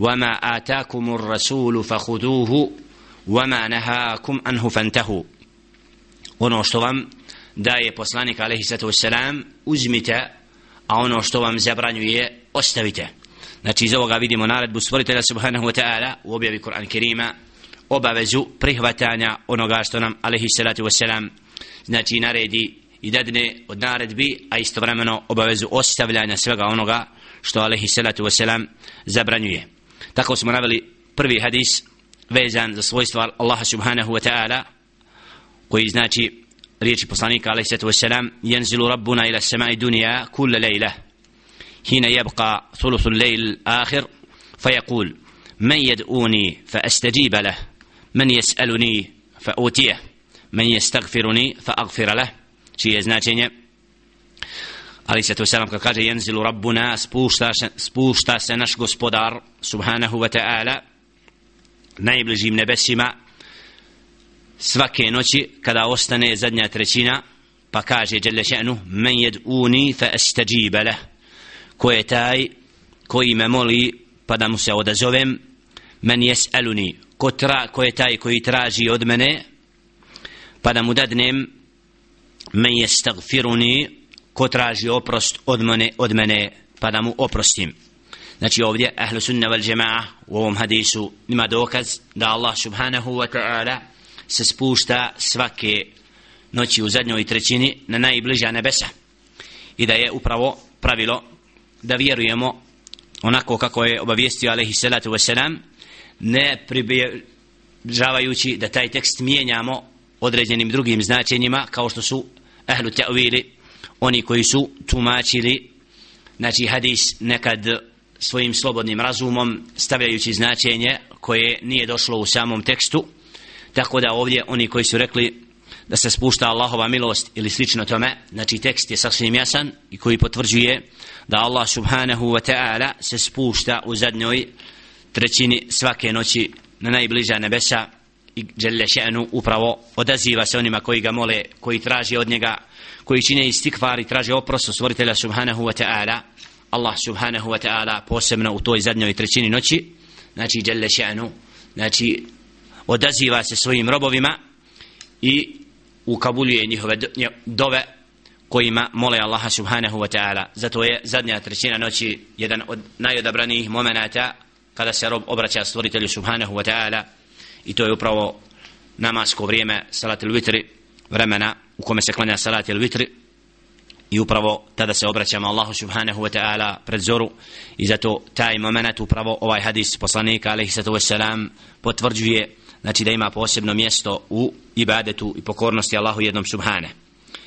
وما آتاكم الرسول فخذوه وما نهاكم عنه فانتهوا ono što vam daje poslanik alaihi sallatu wassalam uzmite a ono što vam zabranjuje ostavite znači iz ovoga vidimo naredbu stvoritelja subhanahu wa ta'ala u objavi Kur'an Kerima obavezu prihvatanja onoga što nam alaihi sallatu wassalam znači naredi i dadne od naredbi a istovremeno obavezu ostavljanja svega onoga što alaihi sallatu wassalam zabranjuje tako smo naveli prvi hadis vezan za svojstva Allaha subhanahu wa ta'ala koji znači riječi poslanika alaihi sallatu wassalam jenzilu rabbuna ila samai dunija kulla lejla hina jebqa thuluthu lejl akhir فيقول من يدعوني فأستجيب له من يسألني فأوتيه من يستغفرني فأغفر له شيء značenje ali se to selam kad kaže jenzilu rabbuna spušta, spušta se naš gospodar subhanahu wa ta'ala najbližim nebesima svake noći kada ostane zadnja trećina pa kaže jelle še'nu men yed'uni fa estajiba lah ko je taj koji me moli pa da mu se odazovem men yes'aluni ko, tra, ko je taj koji traži od mene pa da mu dadnem men jestagfiruni ko traži oprost od mene, od mene pa da mu oprostim. Znači ovdje ahlu sunna wal džema'a u ovom hadisu ima dokaz da Allah subhanahu wa ta'ala se spušta svake noći u zadnjoj trećini na najbliža nebesa. I da je upravo pravilo da vjerujemo onako kako je obavijestio alaihi salatu wasalam ne približavajući da taj tekst mijenjamo određenim drugim značenjima kao što su ahlu ta'wili oni koji su tumačili znači hadis nekad svojim slobodnim razumom stavljajući značenje koje nije došlo u samom tekstu. Tako da ovdje oni koji su rekli da se spušta Allahova milost ili slično tome znači tekst je sasvim jasan i koji potvrđuje da Allah subhanahu wa ta'ala se spušta u zadnjoj trećini svake noći na najbliža nebesa i žele še'nu upravo odaziva se onima koji ga mole koji traži od njega koji čine istikvar i traže oprost od stvoritelja subhanahu wa ta'ala. Allah subhanahu wa ta'ala posebno u toj zadnjoj trećini noći znači žele še'nu znači odaziva se svojim robovima i ukabuljuje njihove dove kojima mole Allaha subhanahu wa ta'ala. Zato je zadnja trećina noći jedan od najodabranijih momenata kada se rob obraća stvoritelju subhanahu wa ta'ala i to je upravo namasko vrijeme salat il-vitri vremena u kome se klanja salat il-vitri i upravo tada se obraćamo Allahu subhanahu wa ta'ala pred zoru. I zato taj moment upravo ovaj hadis poslanika alaihi sato wasalam potvrđuje znači da ima posebno mjesto u ibadetu i pokornosti Allahu jednom subhane.